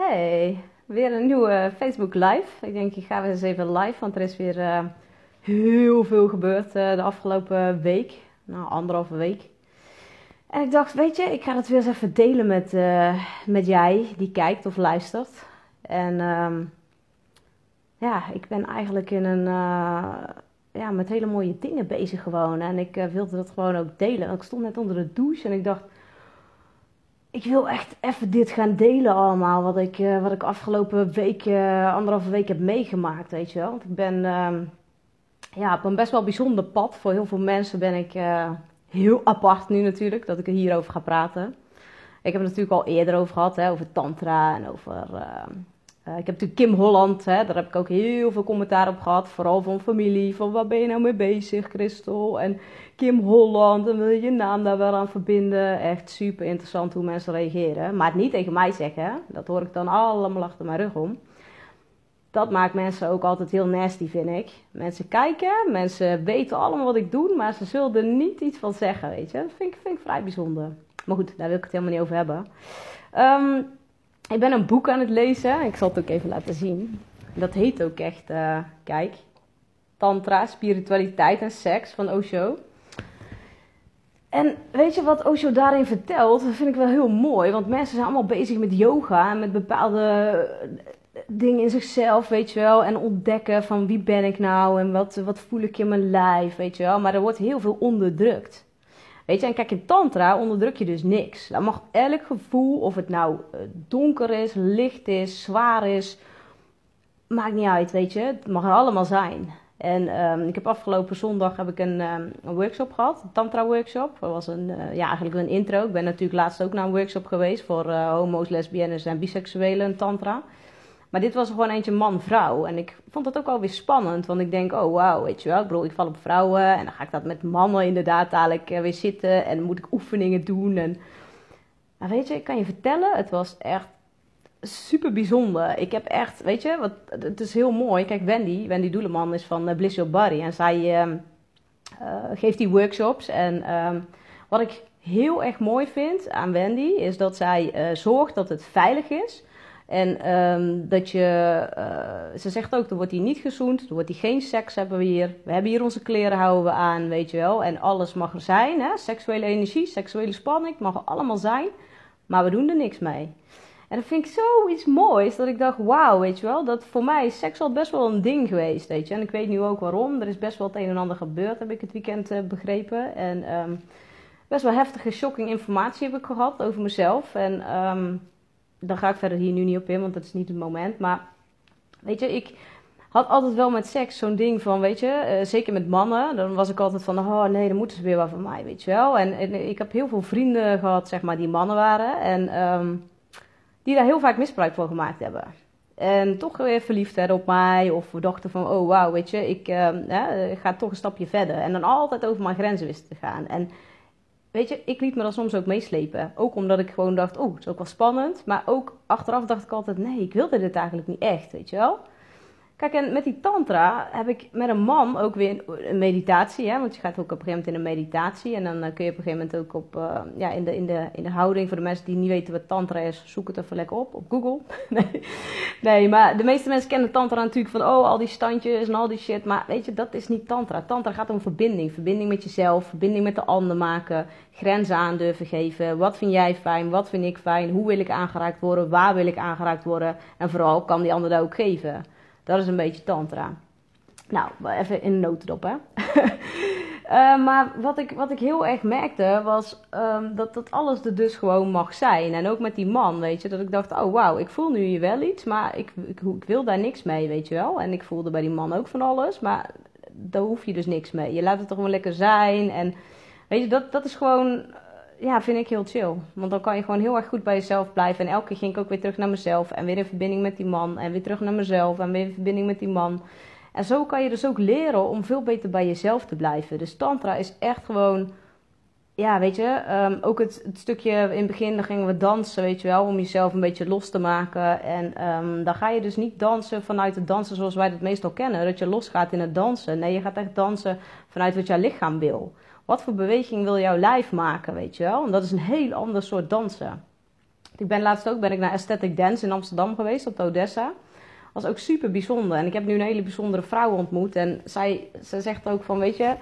Hey, weer een nieuwe Facebook Live. Ik denk, ik ga weer eens even live, want er is weer uh, heel veel gebeurd uh, de afgelopen week. Nou, anderhalve week. En ik dacht, weet je, ik ga het weer eens even delen met, uh, met jij die kijkt of luistert. En um, ja, ik ben eigenlijk in een, ja, met hele mooie dingen bezig gewoon. En ik wilde dat gewoon ook delen. Ik stond net onder de douche en ik dacht ik wil echt even dit gaan delen allemaal. Wat ik, uh, wat ik afgelopen week, uh, anderhalve week heb meegemaakt, weet je wel. Want ik ben uh, ja, op een best wel bijzonder pad. Voor heel veel mensen ben ik eh, heel apart nu natuurlijk, dat ik er hierover ga praten. Ik heb het natuurlijk al eerder over gehad, hè, over tantra en over uh, ik heb natuurlijk Kim Holland, hè, daar heb ik ook heel veel commentaar op gehad. Vooral van familie, van waar ben je nou mee bezig, Christel? En Kim Holland, en wil je je naam daar wel aan verbinden? Echt super interessant hoe mensen reageren. Maar het niet tegen mij zeggen, dat hoor ik dan allemaal achter mijn rug om. Dat maakt mensen ook altijd heel nasty, vind ik. Mensen kijken, mensen weten allemaal wat ik doe, maar ze zullen er niet iets van zeggen, weet je. Dat vind ik, vind ik vrij bijzonder. Maar goed, daar wil ik het helemaal niet over hebben. Um, ik ben een boek aan het lezen. Ik zal het ook even laten zien. Dat heet ook echt, uh, kijk, Tantra, Spiritualiteit en Seks van Osho. En weet je wat Osho daarin vertelt? Dat vind ik wel heel mooi. Want mensen zijn allemaal bezig met yoga en met bepaalde dingen in zichzelf, weet je wel. En ontdekken van wie ben ik nou en wat, wat voel ik in mijn lijf, weet je wel. Maar er wordt heel veel onderdrukt. Weet je, en kijk, in Tantra onderdruk je dus niks. Dan mag elk gevoel, of het nou eh, donker is, licht is, zwaar is, maakt niet uit, weet je. Het mag er allemaal zijn. En um, ik heb afgelopen zondag heb ik een, um, een workshop gehad, een tantra workshop. Dat was een, uh, ja, eigenlijk een intro. Ik ben natuurlijk laatst ook naar een workshop geweest voor uh, homo's, lesbiennes en biseksuelen en tantra. Maar dit was gewoon eentje man-vrouw. En ik vond dat ook alweer spannend. Want ik denk, oh wauw, weet je wel. Ik bedoel, ik val op vrouwen. En dan ga ik dat met mannen inderdaad dadelijk eh, weer zitten. En moet ik oefeningen doen. En... Maar weet je, ik kan je vertellen, het was echt super bijzonder. Ik heb echt, weet je, wat, het is heel mooi. Kijk, Wendy, Wendy Doeleman is van uh, Bliss Your Body. En zij uh, uh, geeft die workshops. En ehm, wat ik heel erg mooi vind aan Wendy, is dat zij zorgt dat het veilig is en um, dat je, uh, ze zegt ook, er wordt hier niet gezoend, er wordt hier geen seks hebben we hier. We hebben hier onze kleren, houden we aan, weet je wel. En alles mag er zijn, hè? seksuele energie, seksuele spanning, mag er allemaal zijn. Maar we doen er niks mee. En dat vind ik zoiets moois, dat ik dacht, wauw, weet je wel. Dat voor mij is seks al best wel een ding geweest, weet je. En ik weet nu ook waarom. Er is best wel het een en ander gebeurd, heb ik het weekend uh, begrepen. En um, best wel heftige, shocking informatie heb ik gehad over mezelf. En... Um, daar ga ik verder hier nu niet op in, want dat is niet het moment. Maar weet je, ik had altijd wel met seks zo'n ding van, weet je, uh, zeker met mannen. Dan was ik altijd van, oh nee, dan moeten ze weer wat van mij, weet je wel. En, ik heb heel veel vrienden gehad, zeg maar, die mannen waren. En um, die daar heel vaak misbruik van gemaakt hebben. En toch weer verliefd werden op mij. Of we dachten van, oh wauw, weet je, ik uh, ga toch een stapje verder. En dan altijd over mijn grenzen wisten te gaan. En weet je, ik liet me dan soms ook meeslepen. Ook omdat ik gewoon dacht, oh, het is ook wel spannend. Maar ook achteraf dacht ik altijd, nee, ik wilde dit eigenlijk niet echt, weet je wel. Kijk, en met die tantra heb ik met een man ook weer een meditatie. Hè? Want je gaat ook op een gegeven moment in een meditatie. En dan eh, kun je op een gegeven moment ook op, uh, ja, in, de, in, de, in de houding. Voor de mensen die niet weten wat tantra is, zoek het even lekker op op Google. nee. nee, maar de meeste mensen kennen tantra natuurlijk van, oh, al die standjes en al die shit. Maar weet je, dat is niet tantra. Tantra gaat om verbinding. Verbinding met jezelf, verbinding met de ander maken. Grenzen aan durven geven. Wat vind jij fijn? Wat vind ik fijn? Hoe wil ik aangeraakt worden? Waar wil ik aangeraakt worden? En vooral, kan die ander dat ook geven? Dat is een beetje tantra. Nou, even in notendop, hè. uh, maar wat ik, wat ik heel erg merkte was um, dat dat alles er dus gewoon mag zijn. En ook met die man, weet je, dat ik dacht, oh wauw, ik voel nu hier wel iets, maar ik, ik, ik, wil daar niks mee, weet je wel. En ik voelde bij die man ook van alles, maar daar hoef je dus niks mee. Je laat het toch gewoon lekker zijn. En weet je, dat, dat is gewoon ja, vind ik heel chill. Want dan kan je gewoon heel erg goed bij jezelf blijven. En elke keer ging ik ook weer terug naar mezelf. En weer in verbinding met die man. En weer terug naar mezelf. En weer in verbinding met die man. En zo kan je dus ook leren om veel beter bij jezelf te blijven. Dus Tantra is echt gewoon. Ja, weet je, um, ook het, stukje in het begin, dan gingen we dansen, weet je wel, om jezelf een beetje los te maken. En um, dan ga je dus niet dansen vanuit het dansen zoals wij het meestal kennen, dat je losgaat in het dansen. Nee, je gaat echt dansen vanuit wat jouw lichaam wil. Wat voor beweging wil jouw lijf maken, weet je wel? En dat is een heel ander soort dansen. Ik ben laatst ook ben ik naar Aesthetic Dance in Amsterdam geweest, op de Odessa. Was ook super bijzonder. En ik heb nu een hele bijzondere vrouw ontmoet. En zij, zij zegt ook van, weet je,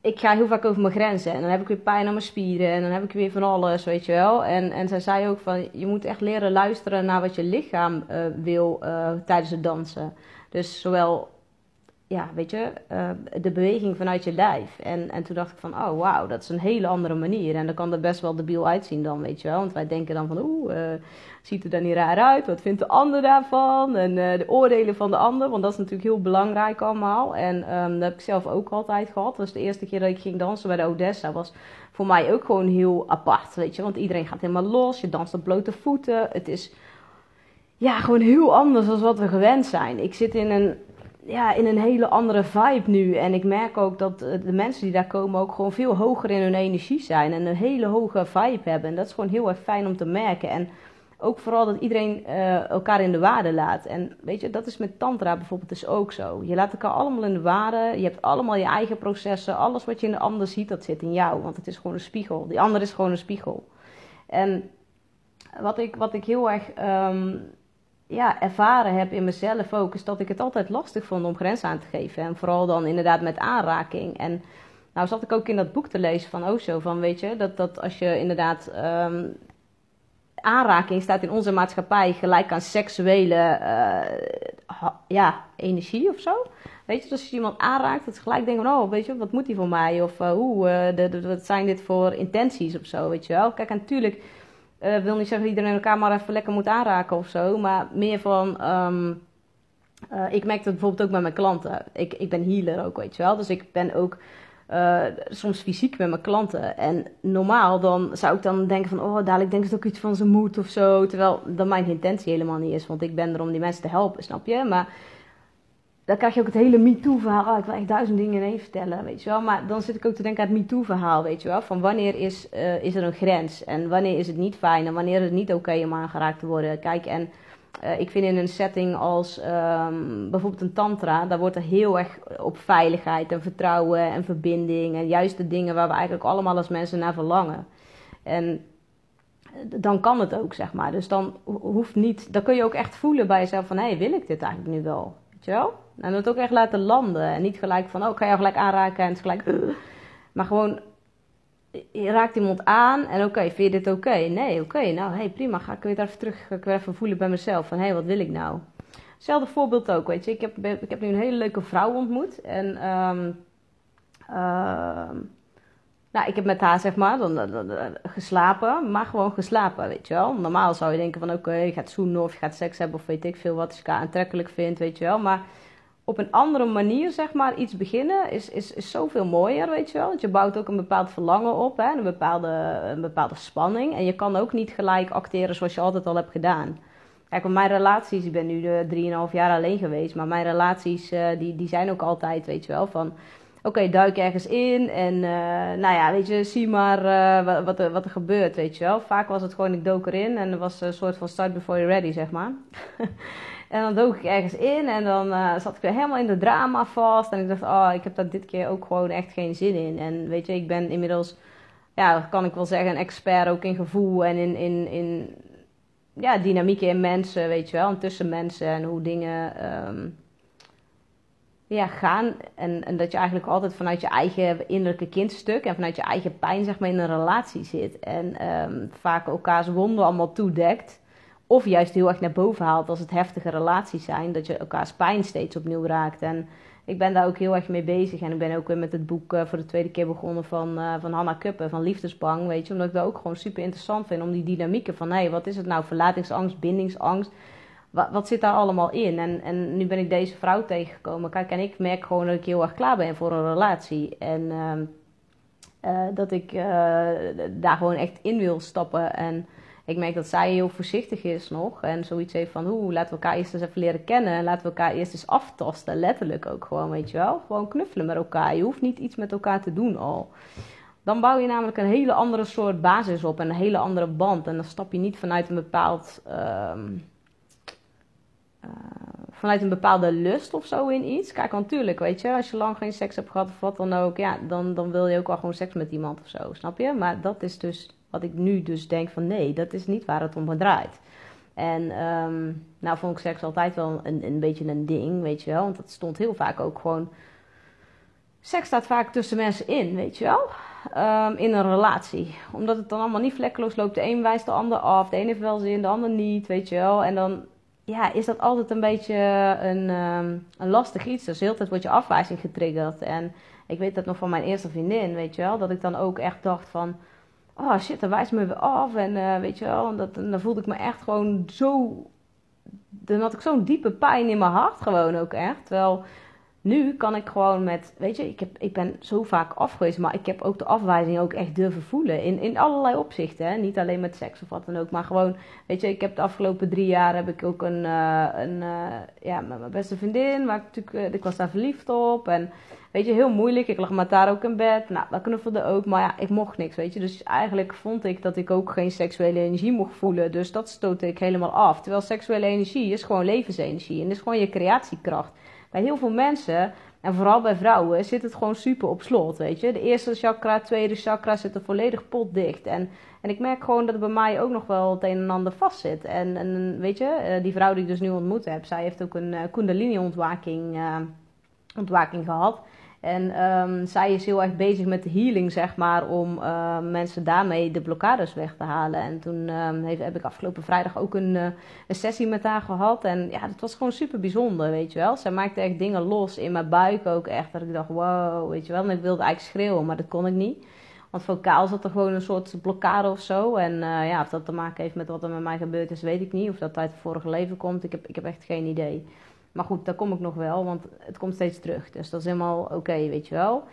ik ga heel vaak over mijn grenzen. En dan heb ik weer pijn aan mijn spieren. En dan heb ik weer van alles, weet je wel. En, en zij zei ook van, je moet echt leren luisteren naar wat je lichaam uh, wil uh, tijdens het dansen. Dus zowel ja, weet je, uh, de beweging vanuit je lijf. En, en toen dacht ik van, oh wauw, dat is een hele andere manier. En dan kan er best wel debiel uitzien dan, weet je wel. Want wij denken dan van, oeh, uh, ziet er dan niet raar uit? Wat vindt de ander daarvan? En uh, de oordelen van de ander, want dat is natuurlijk heel belangrijk allemaal. En um, dat heb ik zelf ook altijd gehad. Dat was de eerste keer dat ik ging dansen bij de Odessa. was voor mij ook gewoon heel apart, weet je. Want iedereen gaat helemaal los, je danst op blote voeten. Het is ja, gewoon heel anders dan wat we gewend zijn. Ik zit in een ja, in een hele andere vibe nu. En ik merk ook dat eh, de mensen die daar komen ook gewoon veel hoger in hun energie zijn. En een hele hoge vibe hebben. En dat is gewoon heel erg fijn om te merken. En ook vooral dat iedereen uh, elkaar in de waarde laat. En weet je, dat is met tantra bijvoorbeeld dus ook zo. Je laat elkaar allemaal in de waarde. Je hebt allemaal je eigen processen. Alles wat je in de ander ziet, dat zit in jou. Want het is gewoon een spiegel. Die ander is gewoon een spiegel. En wat ik, wat ik heel erg um, ja, ervaren heb in mezelf ook, is dat ik het altijd lastig vond om grenzen aan te geven. En vooral dan inderdaad met aanraking. En nou zat ik ook in dat boek te lezen van Osho, van weet je, dat, dat als je inderdaad um, aanraking staat in onze maatschappij gelijk aan seksuele uh, ja, energie of zo. Weet je, dus als je iemand aanraakt, dat ze gelijk denken van, oh, weet je, wat moet die voor mij? Of uh, hoe, de, wat zijn dit voor intenties of zo, weet je wel. Kijk, en natuurlijk uh, wil niet zeggen dat iedereen elkaar maar even lekker moet aanraken of zo. Maar meer van. Um, uh, ik merk dat bijvoorbeeld ook bij mijn klanten. Ik, ik ben healer ook, weet je wel. Dus ik ben ook uh, soms fysiek met mijn klanten. En normaal dan zou ik dan denken van... oh, dadelijk denken ze ook iets van zijn moed of zo. Terwijl dat mijn intentie helemaal niet is. Want ik ben er om die mensen te helpen, snap je? Maar dan krijg je ook het hele MeToo-verhaal. Oh, ik wil echt duizend dingen in één vertellen, weet je wel. Maar dan zit ik ook te denken aan het MeToo-verhaal, weet je wel. Van wanneer is, uh, is er een grens en wanneer is het niet fijn en wanneer is het niet oké om aangeraakt te worden. Kijk, en uh, ik vind in een setting als um, bijvoorbeeld een tantra, daar wordt er heel erg op veiligheid en vertrouwen en verbinding. En juist de dingen waar we eigenlijk allemaal als mensen naar verlangen. En dan kan het ook, zeg maar. Dus dan hoeft niet, dan kun je ook echt voelen bij jezelf van, hé, hey, wil ik dit eigenlijk nu wel? Je wel? En het ook echt laten landen. En niet gelijk van, oh, ik ga jou gelijk aanraken en het gelijk... Uh. Maar gewoon, je raakt iemand aan en oké, vind je dit oké? Nee, oké, nou, hey, prima. Ga ik weer even terug, ga ik weer even voelen bij mezelf. Van, hé, hey, wat wil ik nou? Hetzelfde voorbeeld ook, weet je. Ik heb, ik heb nu een hele leuke vrouw ontmoet. En, um, nou, ik heb met haar, zeg maar, dan, geslapen. Maar gewoon geslapen, weet je wel. Normaal zou je denken van, oké, je gaat zoenen of je gaat seks hebben of weet ik veel wat. Je aantrekkelijk vindt, weet je wel. Maar op een andere manier, zeg maar, iets beginnen is, is, is zoveel mooier, weet je wel. Want je bouwt ook een bepaald verlangen op, hè, een, bepaalde, een bepaalde spanning. En je kan ook niet gelijk acteren zoals je altijd al hebt gedaan. Kijk, op mijn relaties, ik ben nu de 3,5 jaar alleen geweest, maar mijn relaties, uh, die, die zijn ook altijd, weet je wel, van... Oké, duik ergens in en uh, nou ja, weet je, zie maar uh, wat, er, wat er gebeurt, weet je wel. Vaak was het gewoon, ik dook erin en er was een soort van start before you're ready, zeg maar. En dan dook ik ergens in en dan uh, zat ik weer helemaal in de drama vast. En ik dacht, oh, ik heb daar dit keer ook gewoon echt geen zin in. En weet je, ik ben inmiddels, ja, kan ik wel zeggen, een expert ook in gevoel en in, in, in ja, dynamieken in mensen, weet je wel. En tussen mensen en hoe dingen um, ja, gaan. En, en dat je eigenlijk altijd vanuit je eigen innerlijke kindstuk en vanuit je eigen pijn, zeg maar, in een relatie zit. En um, vaak elkaars wonden allemaal toedekt. Of juist heel erg naar boven haalt als het heftige relaties zijn. Dat je elkaars pijn steeds opnieuw raakt. En ik ben daar ook heel erg mee bezig. En ik ben ook weer met het boek uh, voor de tweede keer begonnen van, uh, van Hanna Kuppen, van Liefdesbang. Weet je, omdat ik dat ook gewoon super interessant vind. Om die dynamieken van, hé, wat is het nou? Verlatingsangst, bindingsangst. Wat, wat, zit daar allemaal in? En, en nu ben ik deze vrouw tegengekomen. Kijk, en ik merk gewoon dat ik heel erg klaar ben voor een relatie. En uh, dat ik daar gewoon echt in wil stappen. En ik merk dat zij heel voorzichtig is nog. En zoiets heeft van, hoe laten we elkaar eerst eens even leren kennen. En laten we elkaar eerst eens aftasten. Letterlijk ook gewoon, weet je wel. Gewoon knuffelen met elkaar. Je hoeft niet iets met elkaar te doen al. Dan bouw je namelijk een hele andere soort basis op. En een hele andere band. En dan stap je niet vanuit een bepaald... Um, uh, vanuit een bepaalde lust of zo in iets. Kijk, natuurlijk, weet je, als je lang geen seks hebt gehad of wat dan ook, ja, dan, dan wil je ook wel gewoon seks met iemand of zo, snap je? Maar dat is dus Wat ik nu dus denk van nee, dat is niet waar het om draait. En um, nou vond ik seks altijd wel een, een beetje een ding, weet je wel. Want dat stond heel vaak ook gewoon... Seks staat vaak tussen mensen in, weet je wel. Um, in een relatie. Omdat het dan allemaal niet vlekkeloos loopt. De een wijst de ander af. De ene heeft wel zin, de ander niet, weet je wel. En dan ja, is dat altijd een beetje een, um, een lastig iets. Dus de hele tijd wordt je afwijzing getriggerd. En ik weet dat nog van mijn eerste vriendin, weet je wel. Dat ik dan ook echt dacht van oh shit, dan wijst me weer af. En uh, weet je wel, dat, dan voelde ik me echt gewoon zo. Dan had ik zo'n diepe pijn in mijn hart, gewoon ook echt. Terwijl nu kan ik gewoon met, weet je, ik, heb, ik ben zo vaak afgewezen, maar ik heb ook de afwijzing ook echt durven voelen. In, in allerlei opzichten, hè? niet alleen met seks of wat dan ook, maar gewoon, weet je, ik heb de afgelopen drie jaar heb ik ook een, uh, een uh, ja, met mijn beste vriendin, maar ik, natuurlijk, ik was daar verliefd op en Weet je, heel moeilijk. Ik lag met daar ook in bed. Nou, dat knuffelde ook. Maar ja, ik mocht niks, weet je. Dus eigenlijk vond ik dat ik ook geen seksuele energie mocht voelen. Dus dat stootte ik helemaal af. Terwijl seksuele energie is gewoon levensenergie. En is gewoon je creatiekracht. Bij heel veel mensen, en vooral bij vrouwen, zit het gewoon super op slot, weet je. De eerste chakra, het tweede chakra zitten volledig potdicht. En, en ik merk gewoon dat er bij mij ook nog wel het een en ander vast zit. En, en weet je, eh, die vrouw die ik dus nu ontmoet heb, zij heeft ook een uh, kundalini-ontwaking uh, ontwaking gehad. En um, zij is heel erg bezig met de healing, zeg maar, om uh, mensen daarmee de blokkades weg te halen. En toen um, heeft, heb ik afgelopen vrijdag ook een, uh, een sessie met haar gehad. En ja, dat was gewoon super bijzonder, weet je wel. Zij maakte echt dingen los in mijn buik ook echt. Dat ik dacht, wow, weet je wel. En ik wilde eigenlijk schreeuwen, maar dat kon ik niet. Want vocaal zat er gewoon een soort blokkade of zo. En uh, ja, of dat te maken heeft met wat er met mij gebeurd is, weet ik niet. Of dat uit het vorige leven komt, ik heb, ik heb echt geen idee. Maar goed, daar kom ik nog wel, want het komt steeds terug. Dus dat is helemaal oké, weet je wel.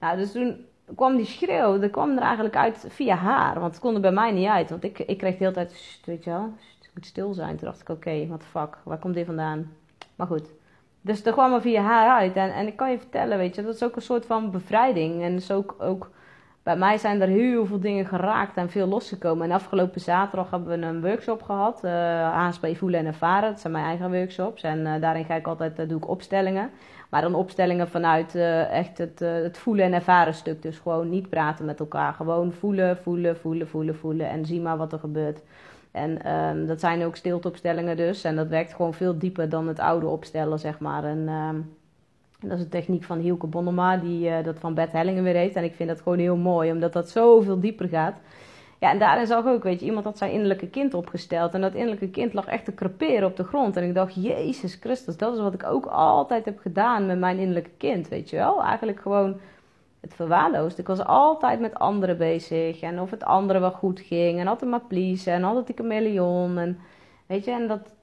Nou, dus toen kwam die schreeuw, dat kwam er eigenlijk uit via haar. Want het kon er bij mij niet uit. Want ik, ik kreeg de hele tijd, weet je wel, het moet stil zijn. Toen dacht ik, oké, what the fuck, waar komt dit vandaan? Maar goed. Dus dat kwam er via haar uit. En, en ik kan je vertellen, weet je, dat is ook een soort van bevrijding. En is ook, ook bij mij zijn er heel veel dingen geraakt en veel losgekomen. En afgelopen zaterdag hebben we een workshop gehad. Uh, voelen en ervaren. Dat zijn mijn eigen workshops. En uh, daarin ga ik altijd, uh, doe ik opstellingen. Maar dan opstellingen vanuit echt het, het voelen en ervaren stuk. Dus gewoon niet praten met elkaar. Gewoon voelen, voelen, voelen, voelen, voelen. En zie maar wat er gebeurt. En um, dat zijn ook stilteopstellingen dus. En dat werkt gewoon veel dieper dan het oude opstellen, zeg maar. En... Um, dat is een techniek van Hielke Bonnema, die uh, dat van Bert Hellingen weer heeft. En ik vind dat gewoon heel mooi, omdat dat zoveel dieper gaat. Ja, en daarin zag ik ook, weet je, iemand had zijn innerlijke kind opgesteld. En dat innerlijke kind lag echt te creperen op de grond. En ik dacht, Jezus Christus, dat is wat ik ook altijd heb gedaan met mijn innerlijke kind, weet je wel. Eigenlijk gewoon het verwaarloosd. Ik was altijd met anderen bezig. En of het anderen wel goed ging. En altijd maar pleasen. En altijd een miljoen. En weet je, en dat,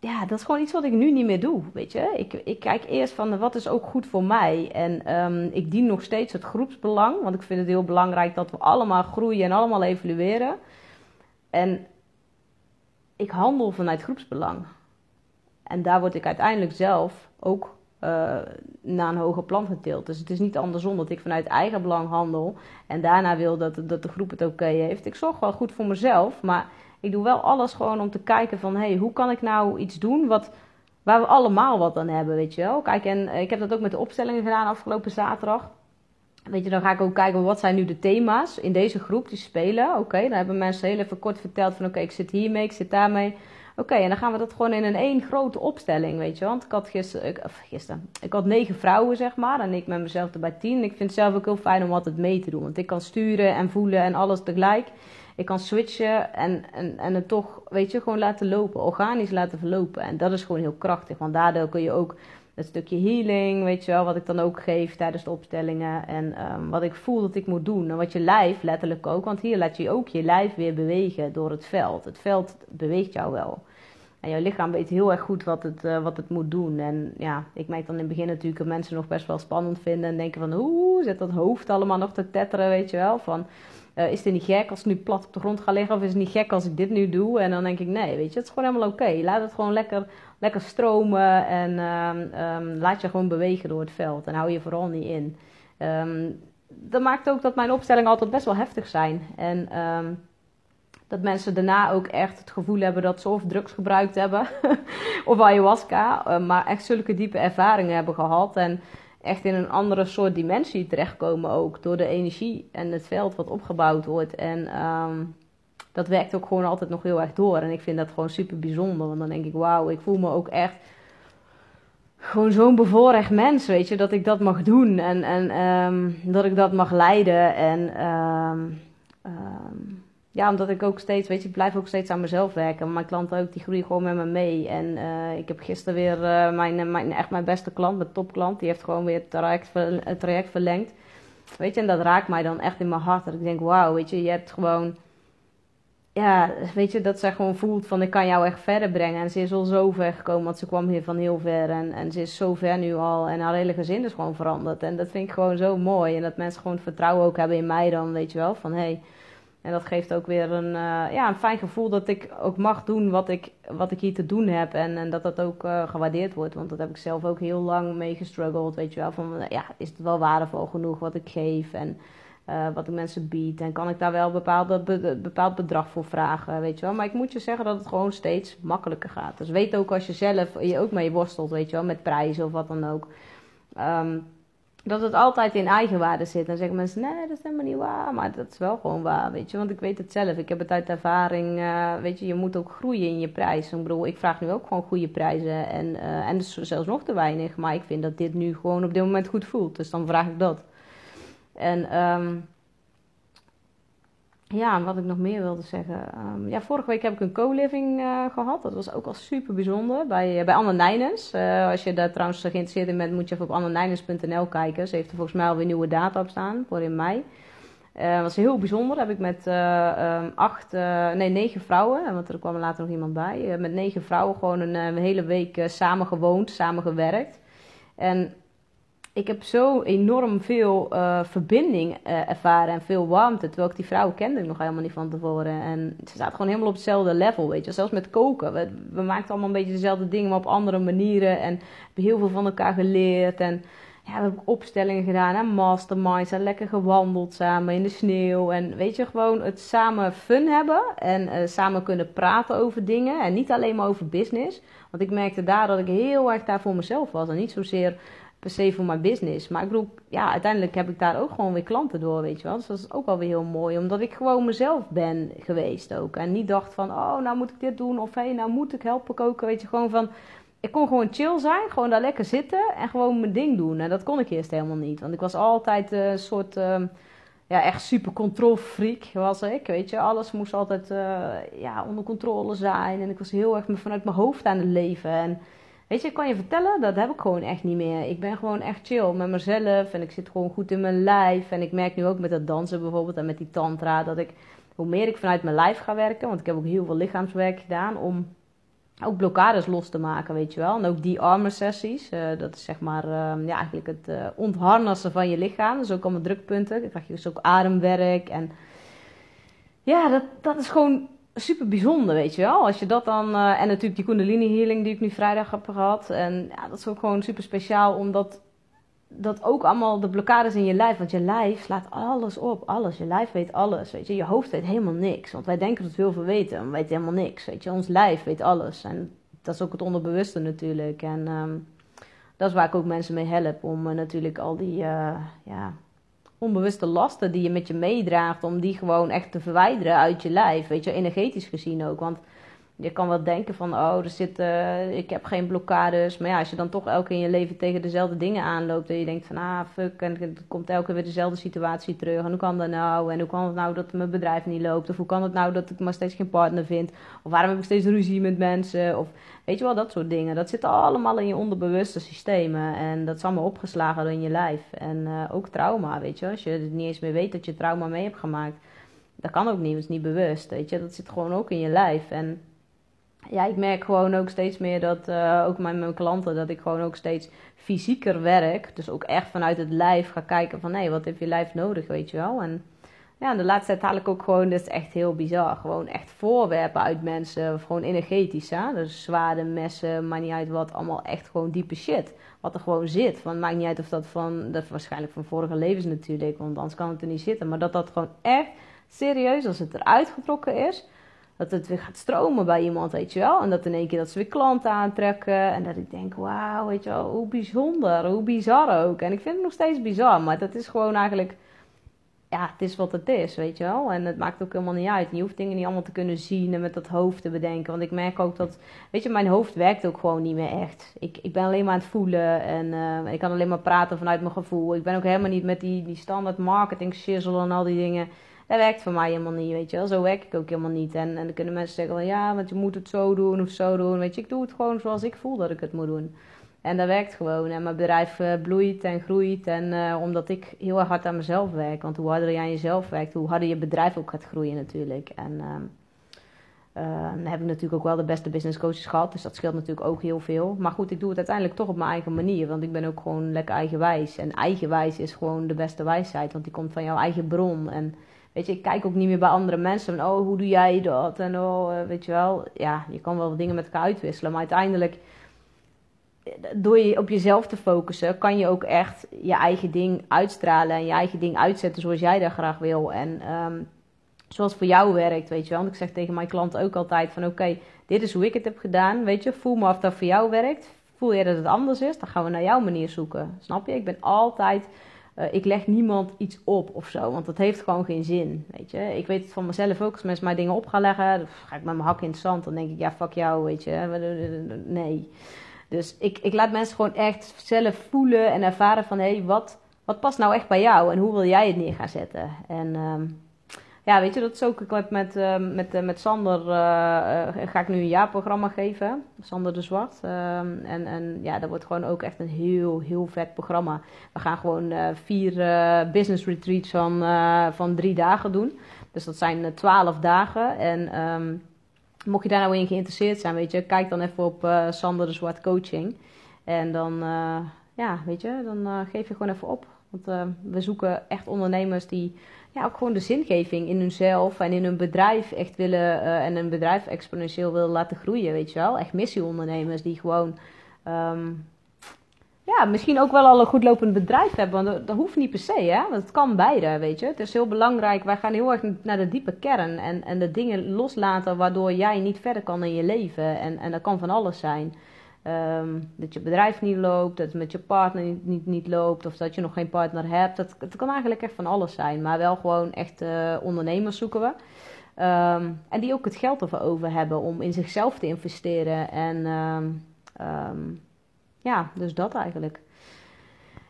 ja, dat is gewoon iets wat ik nu niet meer doe. Weet je, ik, ik kijk eerst van wat is ook goed voor mij. En um, ik dien nog steeds het groepsbelang, want ik vind het heel belangrijk dat we allemaal groeien en allemaal evolueren. En ik handel vanuit groepsbelang. En daar word ik uiteindelijk zelf ook uh, naar een hoger plan getild. Dus het is niet andersom dat ik vanuit eigen belang handel en daarna wil dat, de groep het oké heeft. Ik zorg wel goed voor mezelf, maar ik doe wel alles gewoon om te kijken van... hé, hey, hoe kan ik nou iets doen wat, waar we allemaal wat aan hebben, weet je wel? Kijk, en eh, ik heb dat ook met de opstellingen gedaan afgelopen zaterdag. Weet je, dan ga ik ook kijken wat zijn nu de thema's in deze groep die spelen. Oké, dan hebben mensen heel even kort verteld van... oké, ik zit hiermee, ik zit daarmee... Oké, en dan gaan we dat gewoon in een één grote opstelling, weet je. Want ik had gisteren, ik, of gisteren, ik had negen vrouwen, zeg maar. En ik met mezelf erbij tien. Ik vind het zelf ook heel fijn om altijd mee te doen. Want ik kan sturen en voelen en alles tegelijk. Ik kan switchen en, en, en het toch, weet je, gewoon laten lopen. Organisch laten verlopen. En dat is gewoon heel krachtig. Want daardoor kun je ook het stukje healing, weet je wel, wat ik dan ook geef tijdens de opstellingen. En um, wat ik voel dat ik moet doen. En wat je lijf letterlijk ook. Want hier laat je ook je lijf weer bewegen door het veld. Het veld beweegt jou wel. En jouw lichaam weet heel erg goed wat het, uh, wat het moet doen. En ja, ik merk dan in het begin natuurlijk dat mensen nog best wel spannend vinden. En denken van, hoe zit dat hoofd allemaal nog te tetteren, weet je wel. Van, uh, is het niet gek als het nu plat op de grond gaat liggen? Of is het niet gek als ik dit nu doe? En dan denk ik, nee, weet je, het is gewoon helemaal oké. Laat het gewoon lekker, lekker stromen. En um, um, laat je gewoon bewegen door het veld. En hou je vooral niet in. Um, dat maakt ook dat mijn opstellingen altijd best wel heftig zijn. En dat mensen daarna ook echt het gevoel hebben dat ze of drugs gebruikt hebben. of ayahuasca. Uh, maar echt zulke diepe ervaringen hebben gehad. En echt in een andere soort dimensie terechtkomen ook. Door de energie en het veld wat opgebouwd wordt. En ehm, dat werkt ook gewoon altijd nog heel erg door. En ik vind dat gewoon super bijzonder. Want dan denk ik, wauw, ik voel me ook echt gewoon zo'n bevoorrecht mens, weet je. Dat ik dat mag doen en, en ehm, dat ik dat mag leiden. En um, ja, omdat ik ook steeds, weet je, ik blijf ook steeds aan mezelf werken. Mijn klanten ook, die groeien gewoon met me mee. En uh, ik heb gisteren weer uh, mijn, mijn, echt mijn beste klant, mijn topklant, die heeft gewoon weer het traject, het traject verlengd. Weet je, en dat raakt mij dan echt in mijn hart. Dat ik denk, wauw, weet je, je hebt gewoon ja, weet je, dat ze gewoon voelt van ik kan jou echt verder brengen. En ze is al zo ver gekomen, want ze kwam hier van heel ver. En, en ze is zo ver nu al. En haar hele gezin is gewoon veranderd. En dat vind ik gewoon zo mooi. En dat mensen gewoon vertrouwen ook hebben in mij dan, weet je wel. Van hey, en dat geeft ook weer een, uh, ja, een fijn gevoel dat ik ook mag doen wat ik, wat ik hier te doen heb. En, en dat dat ook uh, gewaardeerd wordt. Want dat heb ik zelf ook heel lang mee gestruggeld. Weet je wel. Van ja, is het wel waardevol genoeg wat ik geef? En wat ik mensen bied. En kan ik daar wel bepaald, bepaald bedrag voor vragen, weet je wel. Maar ik moet je zeggen dat het gewoon steeds makkelijker gaat. Dus weet ook als je zelf je ook mee worstelt, weet je wel, met prijzen of wat dan ook. Um, dat het altijd in eigenwaarde zit. Dan zeggen mensen, nee, dat is helemaal niet waar. Maar dat is wel gewoon waar, weet je. Want ik weet het zelf. Ik heb het uit ervaring. Uh, weet je, je moet ook groeien in je prijs. Ik bedoel, ik vraag nu ook gewoon goede prijzen. En, uh, en dus zelfs nog te weinig. Maar ik vind dat dit nu gewoon op dit moment goed voelt. Dus dan vraag ik dat. En um, ja, wat ik nog meer wilde zeggen. Um, ja, vorige week heb ik een co-living uh, gehad. Dat was ook al super bijzonder. Bij, bij Anne Nijnens. Uh, als je daar trouwens geïnteresseerd in bent, moet je even op annenijnens.nl kijken. Ze heeft er volgens mij alweer nieuwe data op staan voor in mei. Dat was heel bijzonder. Daar heb ik met um, acht, nee, negen vrouwen, want er kwam later nog iemand bij. met negen vrouwen gewoon een hele week samen gewoond, samen gewerkt. En ik heb zo enorm veel uh, verbinding uh, ervaren en veel warmte. Terwijl ik die vrouwen kende ik nog helemaal niet van tevoren. En ze zaten gewoon helemaal op hetzelfde level, weet je. Zelfs met koken. We, we maakten allemaal een beetje dezelfde dingen, maar op andere manieren. En hebben heel veel van elkaar geleerd. En ja, we hebben opstellingen gedaan en masterminds. En lekker gewandeld samen in de sneeuw. En weet je, gewoon het samen fun hebben. En uh, samen kunnen praten over dingen. En niet alleen maar over business. Want ik merkte daar dat ik heel erg daar voor mezelf was. En niet zozeer per se voor mijn business. Maar ik bedoel, ja, uiteindelijk heb ik daar ook gewoon weer klanten door, weet je wel. Dus dat is ook wel weer heel mooi, omdat ik gewoon mezelf ben geweest ook. En niet dacht van, oh, nou moet ik dit doen, of hé, nou moet ik helpen koken, weet je. Gewoon van, ik kon gewoon chill zijn, gewoon daar lekker zitten en gewoon mijn ding doen. En dat kon ik eerst helemaal niet, want ik was altijd een soort... Uh, ja, echt super controlfreak was ik, weet je. Alles moest altijd uh, ja, onder controle zijn. En ik was heel erg vanuit mijn hoofd aan het leven. En Weet je, ik kan je vertellen, dat heb ik gewoon echt niet meer. Ik ben gewoon echt chill met mezelf en ik zit gewoon goed in mijn lijf. En ik merk nu ook met dat dansen bijvoorbeeld en met die tantra dat ik, hoe meer ik vanuit mijn lijf ga werken, want ik heb ook heel veel lichaamswerk gedaan om ook blokkades los te maken, weet je wel. En ook die armen sessies, uh, dat is zeg maar uh, ja, eigenlijk het uh, ontharnassen van je lichaam. Is ook allemaal drukpunten. Dan krijg je dus ook ademwerk en ja, dat, dat is gewoon super bijzonder, weet je wel. Als je dat dan, uh, en natuurlijk die Kundalini healing die ik nu vrijdag heb gehad. En ja, dat is ook gewoon super speciaal, omdat dat ook allemaal de blokkades in je lijf. Want je lijf slaat alles op, alles. Je lijf weet alles, weet je. Je hoofd weet helemaal niks. Want wij denken dat we heel veel weten, maar we weten helemaal niks, weet je. Ons lijf weet alles. En dat is ook het onderbewuste natuurlijk. En um, dat is waar ik ook mensen mee help. Om uh, natuurlijk al die, uh, ja, onbewuste lasten die je met je meedraagt, om die gewoon echt te verwijderen uit je lijf. Weet je, energetisch gezien ook. Want je kan wel denken van, oh, er zit, uh, ik heb geen blokkades. Maar ja, als je dan toch elke in je leven tegen dezelfde dingen aanloopt. En je denkt van, ah, fuck. En het komt elke weer dezelfde situatie terug. En hoe kan dat nou? En hoe kan het nou dat mijn bedrijf niet loopt? Of hoe kan het nou dat ik maar steeds geen partner vind? Of waarom heb ik steeds ruzie met mensen? Of weet je wel, dat soort dingen. Dat zit allemaal in je onderbewuste systemen. En dat is allemaal opgeslagen in je lijf. En uh, ook trauma, weet je. Als je het niet eens meer weet dat je trauma mee hebt gemaakt. Dat kan ook niet, dat is niet bewust, weet je. Dat zit gewoon ook in je lijf. En ja, ik merk gewoon ook steeds meer dat, uh, ook met mijn klanten, dat ik gewoon ook steeds fysieker werk. Dus ook echt vanuit het lijf ga kijken van, hé, wat heeft je lijf nodig, weet je wel. En ja, de laatste tijd haal ik ook gewoon, dat is echt heel bizar, gewoon echt voorwerpen uit mensen, gewoon energetisch, hè. Dus zwaarden, messen, maakt niet uit wat, allemaal echt gewoon diepe shit. Wat er gewoon zit. Want het maakt niet uit of dat van, dat waarschijnlijk van vorige levens natuurlijk, want anders kan het er niet zitten. Maar dat dat gewoon echt serieus, als het eruit getrokken is dat het weer gaat stromen bij iemand, weet je wel. En dat in één keer dat ze weer klanten aantrekken. En dat ik denk, wauw, weet je wel, hoe bijzonder, hoe bizar ook. En ik vind het nog steeds bizar, maar dat is gewoon eigenlijk ja, het is wat het is, weet je wel. En het maakt ook helemaal niet uit. je hoeft dingen niet allemaal te kunnen zien en met dat hoofd te bedenken. Want ik merk ook dat, weet je, mijn hoofd werkt ook gewoon niet meer echt. Ik, ik ben alleen maar aan het voelen en uh, ik kan alleen maar praten vanuit mijn gevoel. Ik ben ook helemaal niet met die, die standaard marketing shizzle en al die dingen. Dat werkt voor mij helemaal niet, weet je wel. Zo werk ik ook helemaal niet. En, en dan kunnen mensen zeggen, ja, want je moet het zo doen of zo doen. Weet je, ik doe het gewoon zoals ik voel dat ik het moet doen. En dat werkt gewoon. En mijn bedrijf uh, bloeit en groeit. En uh, omdat ik heel erg hard aan mezelf werk. Want hoe harder je aan jezelf werkt, hoe harder je bedrijf ook gaat groeien natuurlijk. En uh, dan heb ik natuurlijk ook wel de beste business coaches gehad. Dus dat scheelt natuurlijk ook heel veel. Maar goed, ik doe het uiteindelijk toch op mijn eigen manier. Want ik ben ook gewoon lekker eigenwijs. En eigenwijs is gewoon de beste wijsheid. Want die komt van jouw eigen bron. En weet je, ik kijk ook niet meer bij andere mensen. Van, oh, hoe doe jij dat? En oh, weet je wel. Ja, je kan wel dingen met elkaar uitwisselen. Maar uiteindelijk door je op jezelf te focussen, kan je ook echt je eigen ding uitstralen en je eigen ding uitzetten zoals jij dat graag wil. En um, zoals voor jou werkt, weet je wel. Want ik zeg tegen mijn klanten ook altijd van oké, dit is hoe ik het heb gedaan, weet je. Voel me of dat voor jou werkt. Voel je dat het anders is, dan gaan we naar jouw manier zoeken. Snap je? Ik ben altijd... Uh, ik leg niemand iets op of zo, want dat heeft gewoon geen zin, weet je. Ik weet het van mezelf ook, als mensen mij dingen op gaan leggen, dan ga ik met mijn hak in het zand. Dan denk ik, ja, fuck jou, weet je. Nee. Dus ik, ik laat mensen gewoon echt zelf voelen en ervaren van hé, hey, wat, wat past nou echt bij jou en hoe wil jij het neer gaan zetten? En um, ja, weet je, dat is ook. Ik heb met, uh, met, uh, met Sander uh, ga ik nu een jaarprogramma geven. Sander de Zwart. Ehm, en, en ja, dat wordt gewoon ook echt een heel, heel vet programma. We gaan gewoon vier business retreats van, van drie dagen doen. Dus dat zijn twaalf dagen. En um, mocht je daar nou in geïnteresseerd zijn, weet je, kijk dan even op Sander de Zwart Coaching. En dan, ja, weet je, dan geef je gewoon even op. Want we zoeken echt ondernemers die ja, ook gewoon de zingeving in hunzelf en in hun bedrijf echt willen en een bedrijf exponentieel willen laten groeien, weet je wel. Echt missieondernemers die gewoon um, ja, misschien ook wel al een goed lopend bedrijf hebben. Want dat, hoeft niet per se, hè. Want het kan beide, weet je. Het is heel belangrijk. Wij gaan heel erg naar de diepe kern. En, en de dingen loslaten waardoor jij niet verder kan in je leven. En, en dat kan van alles zijn. Um, dat je bedrijf niet loopt, dat het met je partner niet, niet, niet, loopt, of dat je nog geen partner hebt. Dat, dat kan eigenlijk echt van alles zijn. Maar wel gewoon echt uh, ondernemers zoeken we. Um, en die ook het geld ervoor over hebben om in zichzelf te investeren. En um, ja, dus dat eigenlijk.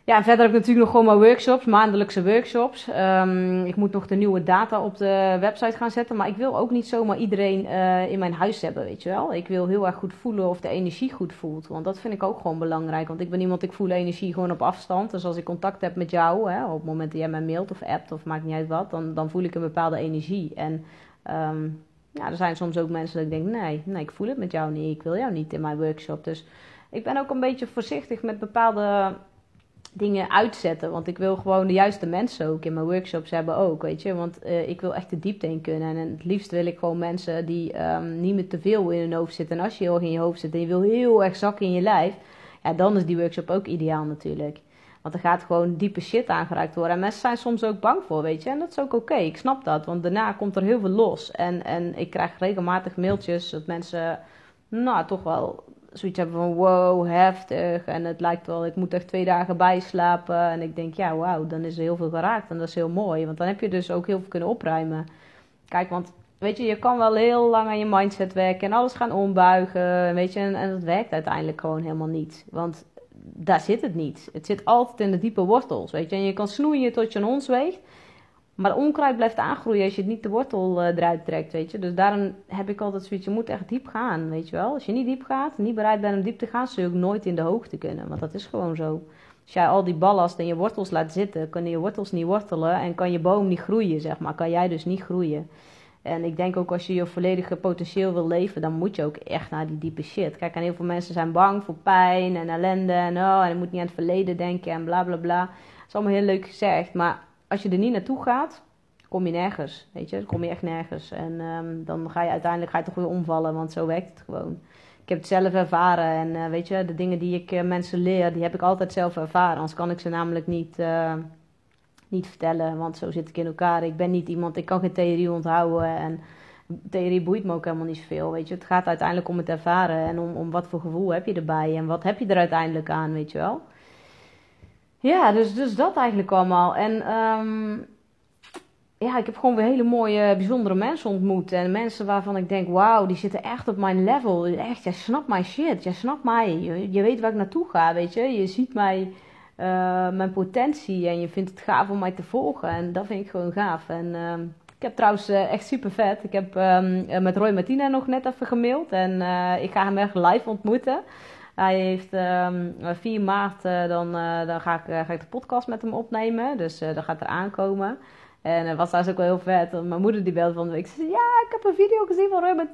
Ja, en verder heb ik natuurlijk nog gewoon mijn workshops, maandelijkse workshops. Um, ik moet nog de nieuwe data op de website gaan zetten. Maar ik wil ook niet zomaar iedereen uh, in mijn huis hebben, weet je wel. Ik wil heel erg goed voelen of de energie goed voelt. Want dat vind ik ook gewoon belangrijk. Want ik ben iemand, ik voel energie gewoon op afstand. Dus als ik contact heb met jou, hè, op het moment dat jij mij mailt of appt of maakt niet uit wat, dan, dan voel ik een bepaalde energie. En um, ja, er zijn soms ook mensen dat ik denk, nee, nee, ik voel het met jou niet. Ik wil jou niet in mijn workshop. Dus ik ben ook een beetje voorzichtig met bepaalde dingen uitzetten. Want ik wil gewoon de juiste mensen ook in mijn workshops hebben ook, weet je. Want uh, ik wil echt de diepte in kunnen. En het liefst wil ik gewoon mensen die um, niet meer te veel in hun hoofd zitten. En als je heel erg in je hoofd zit en je wil heel erg zakken in je lijf... Ja, dan is die workshop ook ideaal natuurlijk. Want er gaat gewoon diepe shit aangeraakt worden. En mensen zijn soms ook bang voor, weet je. En dat is ook oké, ik snap dat. Want daarna komt er heel veel los. En, en ik krijg regelmatig mailtjes dat mensen... Nou, toch wel zoiets hebben van wow, heftig. En het lijkt wel, ik moet echt twee dagen bijslapen. En ik denk, ja, wauw, dan is er heel veel geraakt. En dat is heel mooi. Want dan heb je dus ook heel veel kunnen opruimen. Kijk, want weet je, je kan wel heel lang aan je mindset werken en alles gaan ombuigen. Weet je, en, en dat werkt uiteindelijk gewoon helemaal niet. Want daar zit het niet. Het zit altijd in de diepe wortels, weet je. En je kan snoeien tot je een ons weegt. Maar onkruid blijft aangroeien als je het niet de wortel uh, eruit trekt, weet je. Dus daarom heb ik altijd zoiets, je moet echt diep gaan, weet je wel. Als je niet diep gaat, niet bereid bent om diep te gaan, zul je ook nooit in de hoogte kunnen. Want dat is gewoon zo. Als jij al die ballast in je wortels laat zitten, kunnen je wortels niet wortelen en kan je boom niet groeien, zeg maar. Kan jij dus niet groeien. En ik denk ook als je je volledige potentieel wil leven, dan moet je ook echt naar die diepe shit. Kijk, en heel veel mensen zijn bang voor pijn en ellende en oh, en je moet niet aan het verleden denken en bla bla bla. Dat is allemaal heel leuk gezegd, maar als je er niet naartoe gaat, kom je nergens. Weet je, dan kom je echt nergens. En um, dan ga je uiteindelijk ga je toch weer omvallen, want zo werkt het gewoon. Ik heb het zelf ervaren en uh, weet je, de dingen die ik uh, mensen leer, die heb ik altijd zelf ervaren. Anders kan ik ze namelijk niet, uh, niet vertellen, want zo zit ik in elkaar. Ik ben niet iemand, ik kan geen theorie onthouden en theorie boeit me ook helemaal niet zoveel, weet je. Het gaat uiteindelijk om het ervaren en om, om wat voor gevoel heb je erbij en wat heb je er uiteindelijk aan, weet je wel. Ja, dus, dus dat eigenlijk allemaal. En um, ja, ik heb gewoon weer hele mooie, bijzondere mensen ontmoet. En mensen waarvan ik denk, wauw, die zitten echt op mijn level. Echt, jij snapt mijn shit. Jij snapt mij. Je, weet waar ik naartoe ga, weet je. Je ziet mij, uh, mijn potentie. En je vindt het gaaf om mij te volgen. En dat vind ik gewoon gaaf. En uh, ik heb trouwens uh, echt super vet. Ik heb um, met Roy Martina nog net even gemaild. En ik ga hem echt live ontmoeten. Hij heeft um, 4 maart, dan, dan ga, ik, ga ik de podcast met hem opnemen. Dus dat gaat er aankomen. En het was trouwens ook wel heel vet. Mijn moeder die belde van. Ze zei, ja, ik heb een video gezien van Roy.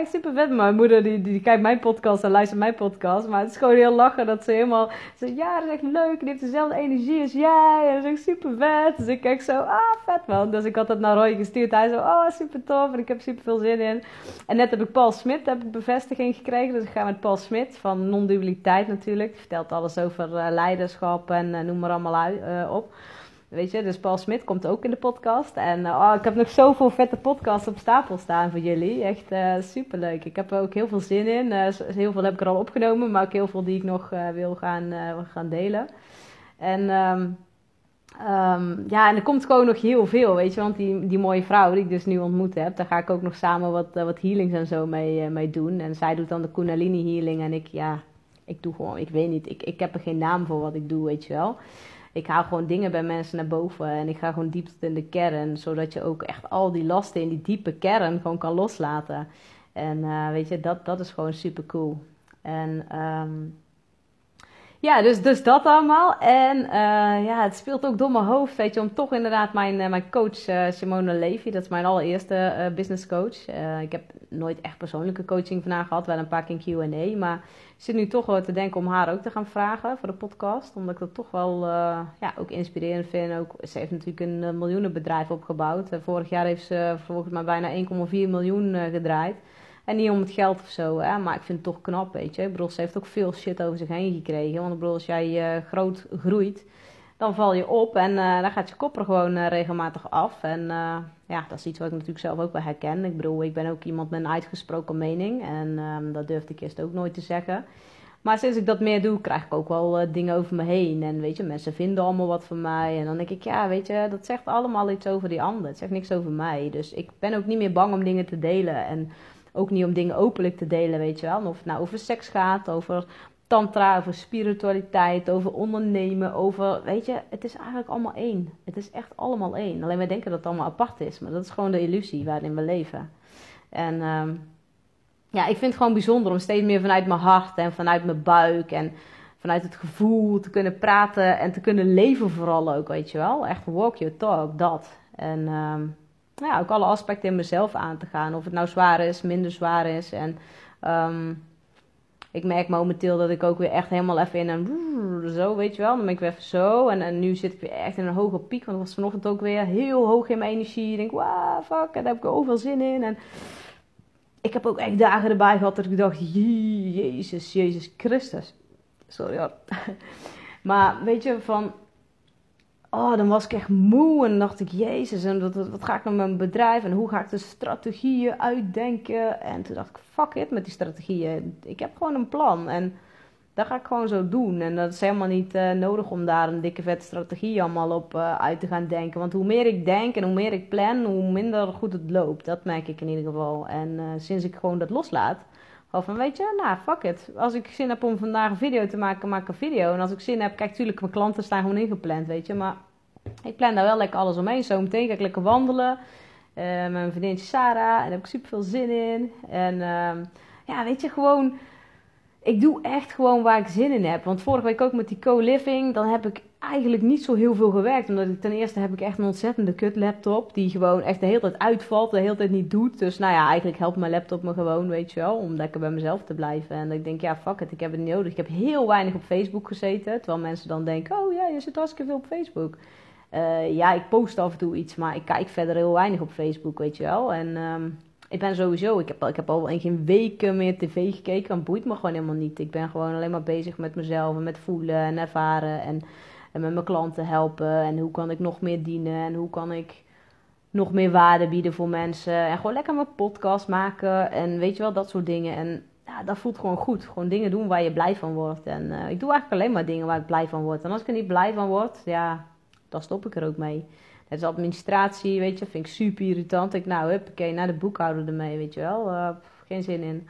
Echt super vet. Mijn moeder die, die, kijkt mijn podcast en luistert mijn podcast. Maar het is gewoon heel lachen dat ze helemaal... Ja, dat is echt leuk. Die heeft dezelfde energie als jij. En dat is echt super vet. Dus ik kijk zo, ah, vet man. Dus ik had dat naar Roy gestuurd. Hij zo, oh, super tof. En ik heb super veel zin in. En net heb ik Paul Smit, heb ik bevestiging gekregen. Dus ik ga met Paul Smit van non-dualiteit natuurlijk. Die vertelt alles over uh, leiderschap en uh, noem maar allemaal uh, op. Weet je, dus Paul Smit komt ook in de podcast. En uh, oh, ik heb nog zoveel vette podcasts op stapel staan voor jullie. Echt uh, superleuk. Ik heb er ook heel veel zin in. Uh, heel veel heb ik er al opgenomen, maar ook heel veel die ik nog wil gaan, gaan delen. En um, um, ja, en er komt gewoon nog heel veel, weet je. Want die, die mooie vrouw die ik dus nu ontmoet heb, daar ga ik ook nog samen wat, wat healings en zo mee, mee doen. En zij doet dan de Kundalini healing en ik, ja, ik doe gewoon, ik weet niet, ik, ik heb er geen naam voor wat ik doe, weet je wel ik haal gewoon dingen bij mensen naar boven en ik ga gewoon diep in de kern, zodat je ook echt al die lasten in die diepe kern gewoon kan loslaten. En uh, weet je, dat, dat is gewoon super cool. En um, ja, dus, dus dat allemaal. En uh, ja, het speelt ook door mijn hoofd, weet je, om toch inderdaad mijn, uh, mijn coach uh, Simone Levy, dat is mijn allereerste business coach. ik heb nooit echt persoonlijke coaching van haar gehad, wel een paar keer Q&A, maar ik zit nu toch wel te denken om haar ook te gaan vragen voor de podcast, omdat ik dat toch wel ja, ook inspirerend vind. Ook, ze heeft natuurlijk een miljoenenbedrijf opgebouwd. vorig jaar heeft ze volgens mij bijna 1,4 miljoen gedraaid. En niet om het geld of zo, hè, maar ik vind het toch knap, weet je. Ik bedoel, ze heeft ook veel shit over zich heen gekregen. Want ik bedoel, als jij uh, groot groeit, dan val je op en uh, dan gaat je kop er gewoon uh, regelmatig af. En ja, dat is iets wat ik natuurlijk zelf ook wel herken. Ik bedoel, ik ben ook iemand met een uitgesproken mening en ehm, dat durfde ik eerst ook nooit te zeggen. Maar sinds ik dat meer doe, krijg ik ook wel dingen over me heen. En weet je, mensen vinden allemaal wat van mij. En dan denk ik, ja, weet je, dat zegt allemaal iets over die ander. Het zegt niks over mij. Dus ik ben ook niet meer bang om dingen te delen. En ook niet om dingen openlijk te delen, weet je wel. Of het nou over seks gaat, over tantra, over spiritualiteit, over ondernemen, over, weet je, het is eigenlijk allemaal één. Het is echt allemaal één. Alleen wij denken dat het allemaal apart is, maar dat is gewoon de illusie waarin we leven. En um, ja, ik vind het gewoon bijzonder om steeds meer vanuit mijn hart en vanuit mijn buik en vanuit het gevoel te kunnen praten en te kunnen leven vooral ook, weet je wel. Echt walk your talk, dat. En um, ja, ook alle aspecten in mezelf aan te gaan. Of het nou zwaar is, minder zwaar is. En um, ik merk momenteel dat ik ook weer echt helemaal even in een... Zo, weet je wel. Dan ben ik weer even zo. En, en nu zit ik weer echt in een hoge piek. Want was vanochtend ook weer heel hoog in mijn energie. Ik denk, wow, fuck. En daar heb ik overal zin in. En ik heb ook echt dagen erbij gehad dat ik dacht... Jezus, Jezus Christus. Sorry hoor. Maar weet je, van oh, dan was ik echt moe en dacht ik, jezus, en wat, wat, ga ik nou met mijn bedrijf en hoe ga ik de strategieën uitdenken? En toen dacht ik, fuck it met die strategieën. Ik heb gewoon een plan en dat ga ik gewoon zo doen. En dat is helemaal niet uh, nodig om daar een dikke vette strategie allemaal op uh, uit te gaan denken. Want hoe meer ik denk en hoe meer ik plan, hoe minder goed het loopt. Dat merk ik in ieder geval. En uh, sinds ik gewoon dat loslaat, of van, weet je, nou, fuck it. Als ik zin heb om vandaag een video te maken, maak ik een video. En als ik zin heb, kijk, natuurlijk, mijn klanten staan gewoon ingepland, weet je. Maar ik plan daar wel lekker alles omheen. Zo meteen ga ik lekker wandelen. Uh, met mijn vriendin Sarah. En daar heb ik super veel zin in. En uh, ja, weet je, gewoon... Ik doe echt gewoon waar ik zin in heb. Want vorige week ook met die co-living, dan heb ik eigenlijk niet zo heel veel gewerkt. Omdat ik ten eerste heb ik echt een ontzettende kut laptop. Die gewoon echt de hele tijd uitvalt, de hele tijd niet doet. Dus nou ja, eigenlijk helpt mijn laptop me gewoon, weet je wel. Om lekker bij mezelf te blijven. En ik denk, ja, fuck it, ik heb het niet nodig. Ik heb heel weinig op Facebook gezeten. Terwijl mensen dan denken, oh ja, je zit hartstikke veel op Facebook. Uh, ja, ik post af en toe iets, maar ik kijk verder heel weinig op Facebook, weet je wel. En um, ik ben sowieso, ik heb, ik heb al geen weken meer tv gekeken, dat boeit me gewoon helemaal niet. Ik ben gewoon alleen maar bezig met mezelf en met voelen en ervaren en, met mijn klanten helpen. En hoe kan ik nog meer dienen en hoe kan ik nog meer waarde bieden voor mensen. En gewoon lekker mijn podcast maken. En weet je wel, dat soort dingen. En ja, dat voelt gewoon goed. Gewoon dingen doen waar je blij van wordt. En uh, ik doe eigenlijk alleen maar dingen waar ik blij van word. En als ik er niet blij van word, ja, dan stop ik er ook mee. Het is administratie, weet je, vind ik super irritant. Ik, nou, huppakee, naar de boekhouder ermee, weet je wel. Uh, geen zin in.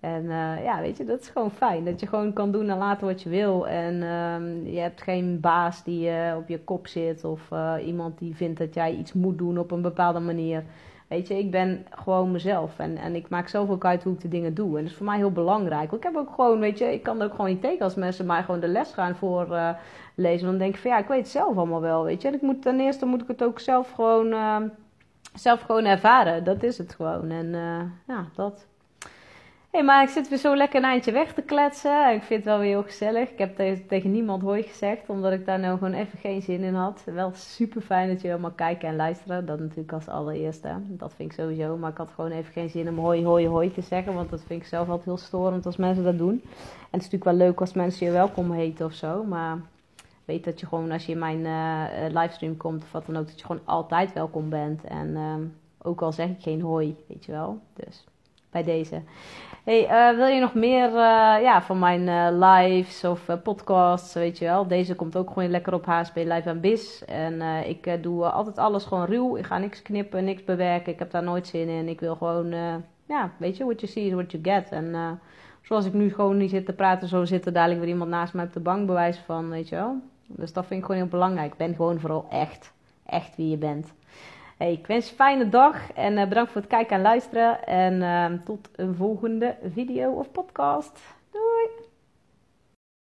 En uh, ja, weet je, dat is gewoon fijn. Dat je gewoon kan doen en laten wat je wil. En uh, je hebt geen baas die uh, op je kop zit. Of uh, iemand die vindt dat jij iets moet doen op een bepaalde manier. Weet je, ik ben gewoon mezelf. En, en ik maak zoveel uit hoe ik de dingen doe. En dat is voor mij heel belangrijk. Ik heb ook gewoon, weet je, ik kan ook gewoon niet tekenen als mensen mij gewoon de les gaan voor lezen. Dan denk ik van ja, ik weet het zelf allemaal wel, weet je. En ik moet, ten eerste moet ik het ook zelf gewoon, zelf gewoon ervaren. Dat is het gewoon. En ja, dat hey, maar ik zit weer zo lekker een eindje weg te kletsen. Ik vind het wel weer heel gezellig. Ik heb tegen, niemand hooi gezegd, omdat ik daar nou gewoon even geen zin in had. Wel super fijn dat je helemaal kijken en luisteren. Dat natuurlijk als allereerste. Dat vind ik sowieso. Maar ik had gewoon even geen zin om hoi, hoi, hoi te zeggen. Want dat vind ik zelf altijd heel storend als mensen dat doen. En het is natuurlijk wel leuk als mensen je welkom heten of zo. Maar weet dat je gewoon als je in mijn uh, livestream komt of wat dan ook, dat je gewoon altijd welkom bent. En uh, ook al zeg ik geen hoi, weet je wel. Dus bij deze. Hey, uh, wil je nog meer uh, ja, van mijn uh, lives of podcasts, weet je wel? Deze komt ook gewoon lekker op HSP Live en Biz. En ik doe altijd alles gewoon ruw. Ik ga niks knippen, niks bewerken. Ik heb daar nooit zin in. Ik wil gewoon, ja, weet je, what you see is what you get. En zoals ik nu gewoon niet zit te praten, zo zit er dadelijk weer iemand naast mij op de bank, bewijs van, weet je wel? Dus dat vind ik gewoon heel belangrijk. Ben gewoon vooral echt, echt wie je bent. Ik wens je een fijne dag en uh, bedankt voor het kijken en luisteren. En uh, tot een volgende video of podcast.